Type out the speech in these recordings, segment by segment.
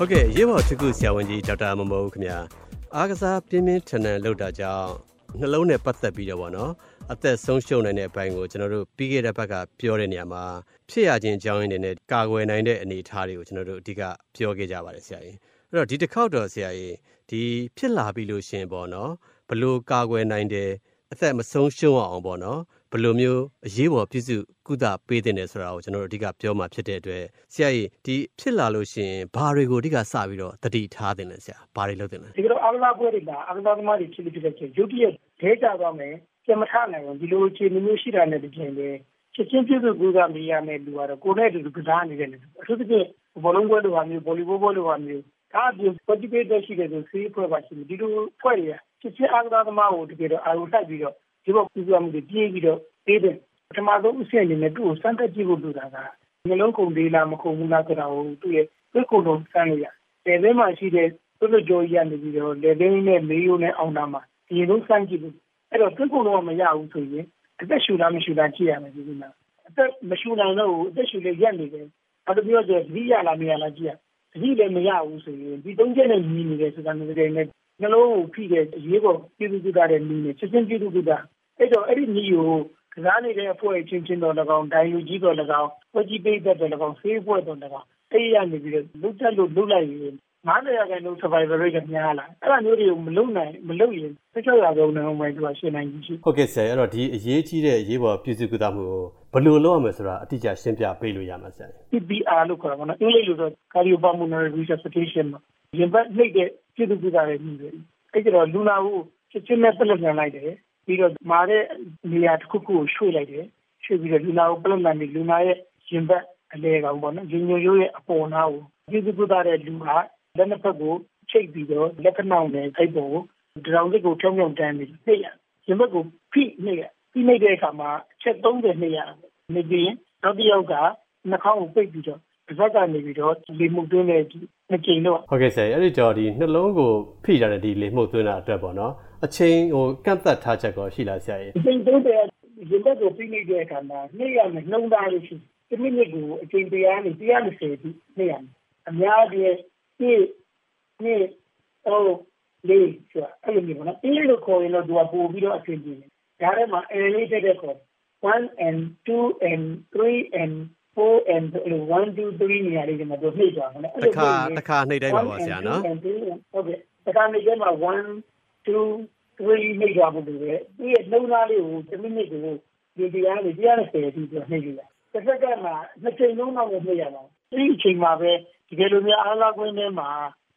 ဟုတ်ကဲ့ရေးပေါ်ချစ်ခုဆရာဝန်ကြီးဒေါက်တာမမိုးခင်ဗျာအားကစားပြင်းပြင်းထန်ထန်လုပ်တာကြောင့်နှလုံးနဲ့ပတ်သက်ပြီးတော့ဗောနော်အသက်ဆုံးရှုံးနိုင်တဲ့အပိုင်းကိုကျွန်တော်တို့ပြီးခဲ့တဲ့ဘက်ကပြောတဲ့နေရာမှာဖြစ်ရခြင်းကြောင်းရင်းတွေနဲ့ကာကွယ်နိုင်တဲ့အနေအထားတွေကိုကျွန်တော်တို့အဓိကပြောခဲ့ကြပါတယ်ဆရာကြီးအဲ့တော့ဒီတစ်ခေါက်တော့ဆရာကြီးဒီဖြစ်လာပြီလို့ရှင်ပေါ့နော်ဘလို့ကာကွယ်နိုင်တယ်အသက်မဆုံးရှုံးအောင်ပေါ့နော် ဘယ်လိုမျိုးအရေးပေါ်ပြည့်စုံကုသပေးတဲ့နယ်ဆိုတာကိုကျွန်တော်တို့အဓိကပြောမှာဖြစ်တဲ့အတွက်ဆရာကြီးဒီဖြစ်လာလို့ရှိရင်ဘာတွေကိုအဓိကစပြီးတော့တတိထားတင်လဲဆရာဘာတွေလုပ်တင်လဲဒီကတော့အာကစားပွဲတွေမှာအာကစားသမားတွေဖြစ်ဖြစ်ဖြစ်ချင်းရုပ်တရက်ဒဲကြသွားမယ်ပြန်မထနိုင်ဘူးဒီလိုအခြေအနေမျိုးရှိတာနဲ့တပြင်ပဲချက်ချင်းပြည့်စုံကူကမေးရမယ်လူကတော့ကိုယ်နဲ့အတူတူကစားနေတဲ့လူအထူးသဖြင့်ဘောလုံးပွဲလိုဟာမျိုးဗော်လီဘောပွဲလိုဟာမျိုးဒါအပြင် participate ရှိတဲ့ဆိုဆေးဖွဲ့ပါရှိတယ်ဒီလိုဖွဲ့ရချက်ချင်းအာကစားသမားကိုတကယ်တော့အာရုံစိုက်ပြီးတော့ ဒီဘောကူကမှုတွေပြေးပြီးတော့ပေးတယ်ပထမဆုံးအဆင့်အနေနဲ့သူ့ကိုစမ်းသပ်ကြည့်ဖို့လိုတာကနှလုံးကုန်သေးလားမကုန်ဘူးလားဆိုတာကိုသူ့ရဲ့သွေးကုန်လုံးစမ်းလို့ရတယ်။တယ်ထဲမှာရှိတဲ့သွေးလွှတ်ကြောကြီးကနေပြီးတော့လေသိန်းနဲ့မေးရိုးနဲ့အောင်တာမှာဒီလိုစမ်းကြည့်လို့အဲ့တော့သွေးကုန်လုံးကမရဘူးဆိုရင်အသက်ရှူလားမရှူလားကြည့်ရမယ်ဒီကနေ့။အသက်မရှူနိုင်တော့ဘူးအသက်ရှူလေးရက်နေတယ်။အဲ့ဒါပြောကြသတိရလားမရလားကြည့်ရ။သတိလည်းမရဘူးဆိုရင်ဒီသုံးချက်နဲ့ညီနေတယ်ဆိုတာမျိုးတွေနဲ့နှလုံးကိုဖိတဲ့အရေးပေါ်ပြည်သူ့ကုသတဲ့ညီနေချက်ချင်းပြည်သူ့ကုသ အဲ့တော့အဲ့ဒီညီကိုကစားနေတဲ့အဖွဲ့ချင်းချင်းတော်၎င်းဒိုင်ယူကြီးတော်၎င်းဝကြီးပိတ်တဲ့တော်၎င်းဆေးပွဲတော်၎င်းအဲ့ဒီကနေပြီးတော့လုတ်တက်လို့လုတ်လိုက်ရင်90ရာခိုင်နှုန်း survivor rate ကများလာအဲ့ဒါမျိုးတွေကိုမလုံနိုင်မလုံရင်16ရာခိုင်နှုန်းပဲသူကရှင်းနိုင်ကြီးရှိဟုတ်ကဲ့ဆရာအဲ့တော့ဒီအရေးကြီးတဲ့အရေးပေါ်ပြည်စုကုသမှုကိုဘယ်လိုလုပ်ရမလဲဆိုတာအတိအကျရှင်းပြပေးလို့ရမှာဆရာ CPR လို့ခေါ်တာပေါ့နော်အင်္ဂလိပ်လိုဆို cardiopulmonary resuscitation ပေါ့ရင်ပတ်နှိပ်တဲ့ပြည်သူ့ကုသတဲ့နည်းပဲအဲ့ကျတော့လူနာကိုချက်ချင်းနဲ့ပြလက်ပြန်လိုက်တယ် ပြီးတော့မာတဲ့နေရာတစ်ခုခုကိုရွှေ့လိုက်တယ်ရွှေ့ပြီးတော့လူနာကိုပြလက်မှန်ပြီးလူနာရဲ့ရင်ဘတ်အလဲကောင်ပေါ့နော်ရင်ညိုရိုးရဲ့အပေါ်နာကိုပြည်သူ့ကုသတဲ့လူကလက်နှစ်ဖက်ကိုချိတ်ပြီးတော့လက်ခဏောင်နဲ့အဲ့ပေါ်ကိုတရောင်စစ်ကိုဖြုံဖြုံတန်းပြီးနှိပ်ရရင်ဘတ်ကိုဖိနှိပ်ရဖိနှိပ်တဲ့အခါမှာအချက်30နှိပ်ရနေပြီးရင်နောက်တစ်ယောက်ကနှာခေါင်းကိုပိတ်ပြီးတော့တစ်ဖက်ကနေပြီးတော့လေမှုတွင်းတဲ့ နှစ်ကြိမ်တော့ဟုတ်ကဲ့ဆရာအဲ့ဒီတော့ဒီနှလုံးကိုဖိထားတဲ့ဒီလေမှုသွင်းတာအတွက်ပေါ့နော်အချိန်ဟိုကန့်သက်ထားချက်ကောရှိလားဆရာကြီးအချိန်သုံးတဲ့ရင်ဘတ်ကိုပြီးနေတဲ့အခါမှာနှိပ်ရမယ်နှုံးသားလို့ရှိတယ်မိနစ်ကိုအချိန်တရားနဲ့120တိနှိပ်ရမယ်အများကြီးဒီနေ့အော်လေးဆိုအဲ့လိုမျိုးနော်အင်းလို့ခေါ်ရင်တော့သူကပို့ပြီးတော့အချိန်ကြီးတယ်ဒါထဲမှာ A လေးတက်တဲ့ခေါ် 1 and 2 and 3 and 4 and 1 2 3နေရာလေးတွေမှာသူနှိပ်သွားမှာနော်တခါတခါနှိပ်တိုင်းပါပါဆရာနော်ဟုတ်ကဲ့တခါနှိပ်တိုင်းမှာ1 2 3နှိပ်သွားဖို့လိုတယ်သူရဲ့နှုံးသားလေးကို1မိနစ်ကိုဒီတရားလေး130အထိသူနှိပ်လိုက်တစ်စက္ကန့်မှာနှစ်ချိန်လုံးတော့နှိပ်ရမှာဒီအချိန်မှာပဲတကယ်လို့များအားလာခွင်းထဲမှာ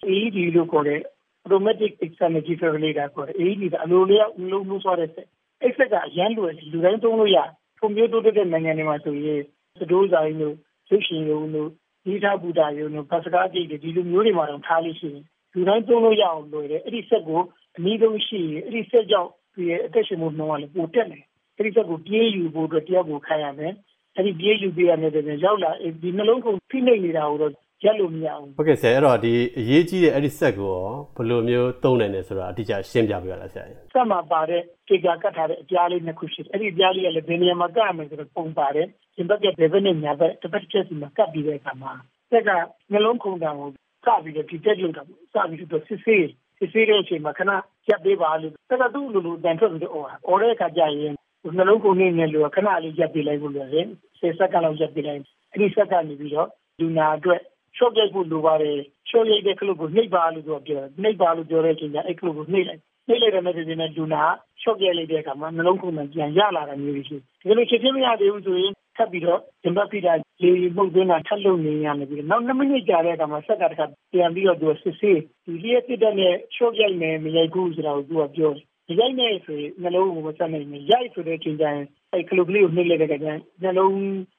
AED လို့ခေါ်တဲ့ automatic external defibrillator ခေါ်တယ် AED ကအလိုလျောက်လုံးလို့ဆိုတဲ့ဆက်အဲ့ဆက်ကအရန်လွယ်လူတိုင်းသုံးလို့ရဖွံ့ဖြိုးတိုးတက်တဲ့နိုင်ငံတွေမှာဆိုရင် သဒိုးဆိုင်တို့ရုပ်ရှင်ရုံတို့ဒီသာဘူတာရုံတို့ပတ်စကားကြိတ်တွေဒီလိုမျိုးတွေမှာတော့ထားလို့ရှိရင်လူတိုင်းသုံးလို့ရအောင်လွယ်တယ်အဲ့ဒီဆက်ကိုအနည်းဆုံးရှိရင်အဲ့ဒီဆက်ကြောင့်ဒီအသက်ရှင်မှုနှုန်းကလည်းပိုတက်တယ်အဲ့ဒီဆက်ကိုပြေးယူဖို့အတွက်တယောက်ကိုခိုင်းရမယ်အဲ့ဒီပြေးယူပေးရတဲ့တဲ့ရောက်လာဒီနှလုံးကုန်ဖိနှိပ်နေတာကိုတော့ ရက်လို့မရဘူးဟုတ်ကဲ့ဆရာအဲ့တော့ဒီအရေးကြီးတဲ့အဲ့ဒီဆက်ကိုရောဘယ်လိုမျိုးသုံးနိုင်လဲဆိုတာအတိအကျရှင်းပြပေးရလားဆရာကြီးစက်မှာပါတဲ့ကေကာကတ်ထားတဲ့အပြားလေးနှစ်ခုရှိတယ်အဲ့ဒီအပြားလေးကလည်းဘယ်နေရာမှာကတ်ရမယ်ဆိုတော့ပုံပါတယ်ရှင်ဘက်ကဘယ်ဘက်နဲ့ညာဘက်တစ်ဖက်တစ်ချက်စီမှာကတ်ပြီးတဲ့အခါမှာဆက်ကနှလုံးခုန်တံကိုစပြီးတော့ဒီတက်လို့တာစပြီးတော့စစ်ဆေးစစ်ဆေးတဲ့အချိန်မှာခဏရပ်ပေးပါလို့ဆက်ကသူ့လိုလိုတန်ထွက်ပြီးတော့အော်အော်တဲ့အခါကျရင်နှလုံးခုန်နေတယ်လို့ခဏလေးရပ်ပေးလိုက်လို့လည်းဆယ်စက္ကန့်လောက်ရပ်ပေးလိုက်အဲ့ဒီစက်ကနေပြီးတော့လူနာအတွက် ရှော့ပြဖို့လိုပါတယ်ရှော့ရိုက်တဲ့ကလုတ်ကိုနှိပ်ပါလို့ပြောပြောနှိပ်ပါလို့ပြောတဲ့အချိန်ကျအဲ့ကလုတ်ကိုနှိပ်လိုက်နှိပ်လိုက်တဲ့မဲ့ဒီနေ့လူနာရှော့ပြလိုက်တဲ့အခါမှာနှလုံးခုန်မှပြန်ရလာတာမျိုးရှိဒီလိုချက်ချင်းမရသေးဘူးဆိုရင်ထပ်ပြီးတော့ဂျမ်ဘတ်ဖီတာလေမှုတ်သွင်းတာထပ်လုပ်နေရမယ်ပြီးတော့နောက်2မိနစ်ကြာတဲ့အခါမှာဆက်ကတခါပြန်ပြီးတော့သူစစ်ဆေးဒီလျက်တစ်တဲ့နဲ့ရှော့ရိုက်မယ်မရိုက်ဘူးဆိုတာကိုသူကပြောတယ်ရိုက်နေဆိုရင်နှလုံးကိုမဆက်နိုင်ဘူးရိုက်ဆိုတဲ့အချိန်ကျရင်အဲ့ကလုတ်ကလေးကိုနှိပ်လိုက်တဲ့အခါကျရင်နှလုံး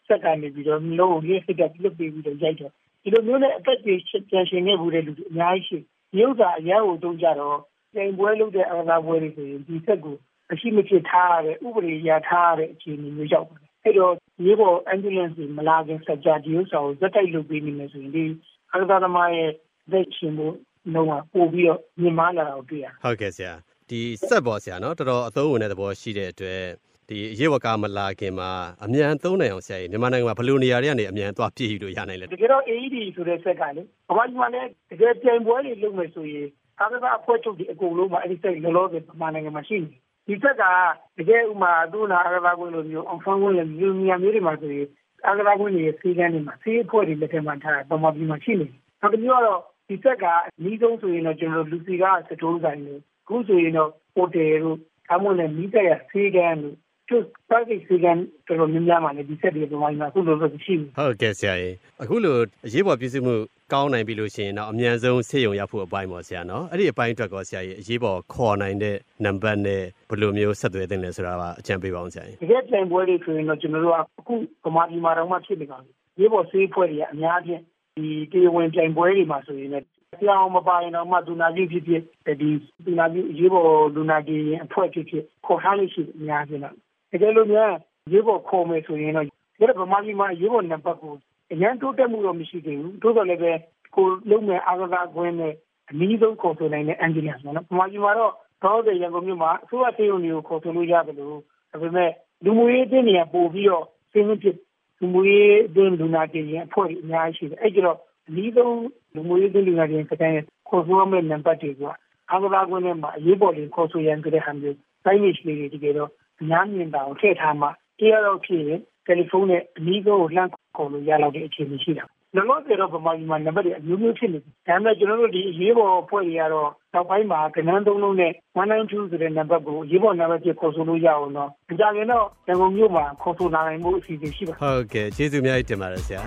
ဆက်ကနေပြီးတော့နှလုံးကိုလျက်စစ်တဲ့ပြစ်ပြီးတော့ရိုက်တော့ ဒီလိုမျိုးနဲ့အသက်ကြီးပြန်ရှင်ခဲ့ဘူးတဲ့လူတွေအများကြီးရှိဒီဥစ္စာအရန်ကိုတုံးကြတော့ပြန်ပွဲလုပ်တဲ့အာသာပွဲတွေဆိုရင်ဒီဆက်ကိုအရှိမဖြစ်ထားရတဲ့ဥပဒေရထားရတဲ့အခြေအနေမျိုးရောက်ပါတယ်အဲ့တော့ဒီဘော ambulance တွေမလာခင်စကြဒီဥစ္စာကိုဇက်တိုက်လုပ်ပေးနေမယ်ဆိုရင်ဒီအာသာသမားရဲ့သက်ရှင်မှုနှုံးကပို့ပြီးတော့မြင်မာလာတာကိုတွေ့ရဟုတ်ကဲ့ဆရာဒီဆက်ပေါ်ဆရာနော်တော်တော်အသုံးဝင်တဲ့သဘောရှိတဲ့အတွက် ဒီအရေးဝကမလာခင်မှာအမြန်သုံးနိုင်အောင်ဆရာကြီးမြန်မာနိုင်ငံမှာဘယ်လိုနေရာတွေကနေအမြန်သွားပြည့်ယူလို့ရနိုင်လဲတကယ်တော့ AED ဆိုတဲ့ဆက်ကလေဘာမှမလဲတကယ်ပြိုင်ပွဲတွေလုပ်မယ်ဆိုရင်ကာကစားအဖွဲ့ချုပ်ဒီအကုန်လုံးမှာအဲ့ဒီဆက်လောလောဆယ်မြန်မာနိုင်ငံမှာရှိနေဒီဆက်ကတကယ်ဥမာသူ့နာအကစားကွင်းလိုမျိုးအောင်ဖန်ကွင်းလိုမျိုးနေရာမျိုးတွေမှာဆိုရင်အကစားကွင်းတွေစီကန်းတွေမှာစီးအဖွဲ့တွေလက်ထက်မှာထားတာပမာပြည်မှာရှိနေနောက်တစ်မျိုးကတော့ဒီဆက်ကအနည်းဆုံးဆိုရင်တော့ကျွန်တော်လူစီကစတိုးဆိုင်လို့ခုဆိုရင်တော့ဟိုတယ်တို့အမွန်နဲ့မိတဲ့စီကန်းတို့ သူပတ်ကိစီကန်းတော်တော်များများမှာလည်းဒီဆက်တွေပမာပြည်မှာအခုလိုဆိုရှိနေဟုတ်ကဲ့ဆရာကြီးအခုလိုအရေးပေါ်ပြည်စုမှုကောင်းနိုင်ပြီလို့ရှိရင်တော့အမြန်ဆုံးဆေးရုံရောက်ဖို့အပိုင်းပေါ့ဆရာနော်အဲ့ဒီအပိုင်းအတွက်ကောဆရာကြီးအရေးပေါ်ခေါ်နိုင်တဲ့နံပါတ်နဲ့ဘယ်လိုမျိုးဆက်သွယ်သင့်လဲဆိုတာကအကြံပေးပါအောင်ဆရာကြီးတကယ်ပြန်ပွဲတွေဆိုရင်တော့ကျွန်တော်တို့ကအခုဗမာပြည်မှာတော့မှဖြစ်နေပါပြီရေးပေါ်ဆေးဖွဲ့တွေကအများကြီးဒီတရားဝင်ပြန်ပွဲတွေမှာဆိုရင်လည်းဆရာအောင်မပါရင်တော့မှဒူနာကြီးဖြစ်ဖြစ်ဒီဒူနာကြီးရေးပေါ်ဒူနာကြီးရင်အဖွဲ့ဖြစ်ဖြစ်ခေါ်ထားလို့ရှိအများကြီးတော့ တကယ်လို့များရေးပေါ်ခေါ်မယ်ဆိုရင်တော့ဒီဗမာပြည်မှာရေးပေါ်နံပါတ်ကိုအញ្ញမ်းတိုးတက်မှုတော့မရှိသေးဘူးတိုးတော်လည်းပဲကိုလုံးမဲ့အာဂါကွင်းနဲ့အနည်းဆုံးခေါ်ဆိုနိုင်တဲ့အန်ဂျီလန်ပေါ့နော်ဗမာပြည်မှာတော့တော့တဲ့ရန်ကုန်မြို့မှာအစိုးရတေးရုံတွေကိုခေါ်ဆိုလို့ရတယ်လို့ဒါပေမဲ့လူမှုရေးအသင်းတွေကပို့ပြီးတော့စင်းဖြစ်လူမှုရေးအသင်းလူနာတင်ရင်အဖွဲ့အများကြီးရှိတယ်အဲ့ကျတော့အနည်းဆုံးလူမှုရေးအသင်းလူနာတင်စတဲ့ခေါ်ဆိုရမယ့်နံပါတ်တွေကအာဂါကွင်းထဲမှာအရေးပေါ်လေးခေါ်ဆိုရန်ကြတဲ့ဟန်မျိုးတိုင်းနေရှိလေးတွေတကယ်တော့ အများမြင်တာကိုထည့်ထားမှတရားတော့ဖြစ်ရင်တယ်လီဖုန်းနဲ့အနည်းဆုံးကိုလှမ်းခေါ်လို့ရလောက်တဲ့အခြေအနေရှိတာလောလောဆယ်တော့ဗမာပြည်မှာနံပါတ်တွေအမျိုးမျိုးဖြစ်နေတယ်။ဒါပေမဲ့ကျွန်တော်တို့ဒီအရေးပေါ်အဖွဲ့တွေကတော့နောက်ပိုင်းမှာကဏ္ဍသုံးလုံးနဲ့192ဆိုတဲ့နံပါတ်ကိုအရေးပေါ်နံပါတ်ပြခေါ်ဆိုလို့ရအောင်တော့။ဒါကြရင်တော့ရန်ကုန်မြို့မှာခေါ်ဆိုလာနိုင်မှုအစီအစဉ်ရှိပါဟုတ်ကဲ့ကျေးဇူးအများကြီးတင်ပါတယ်ဆရာ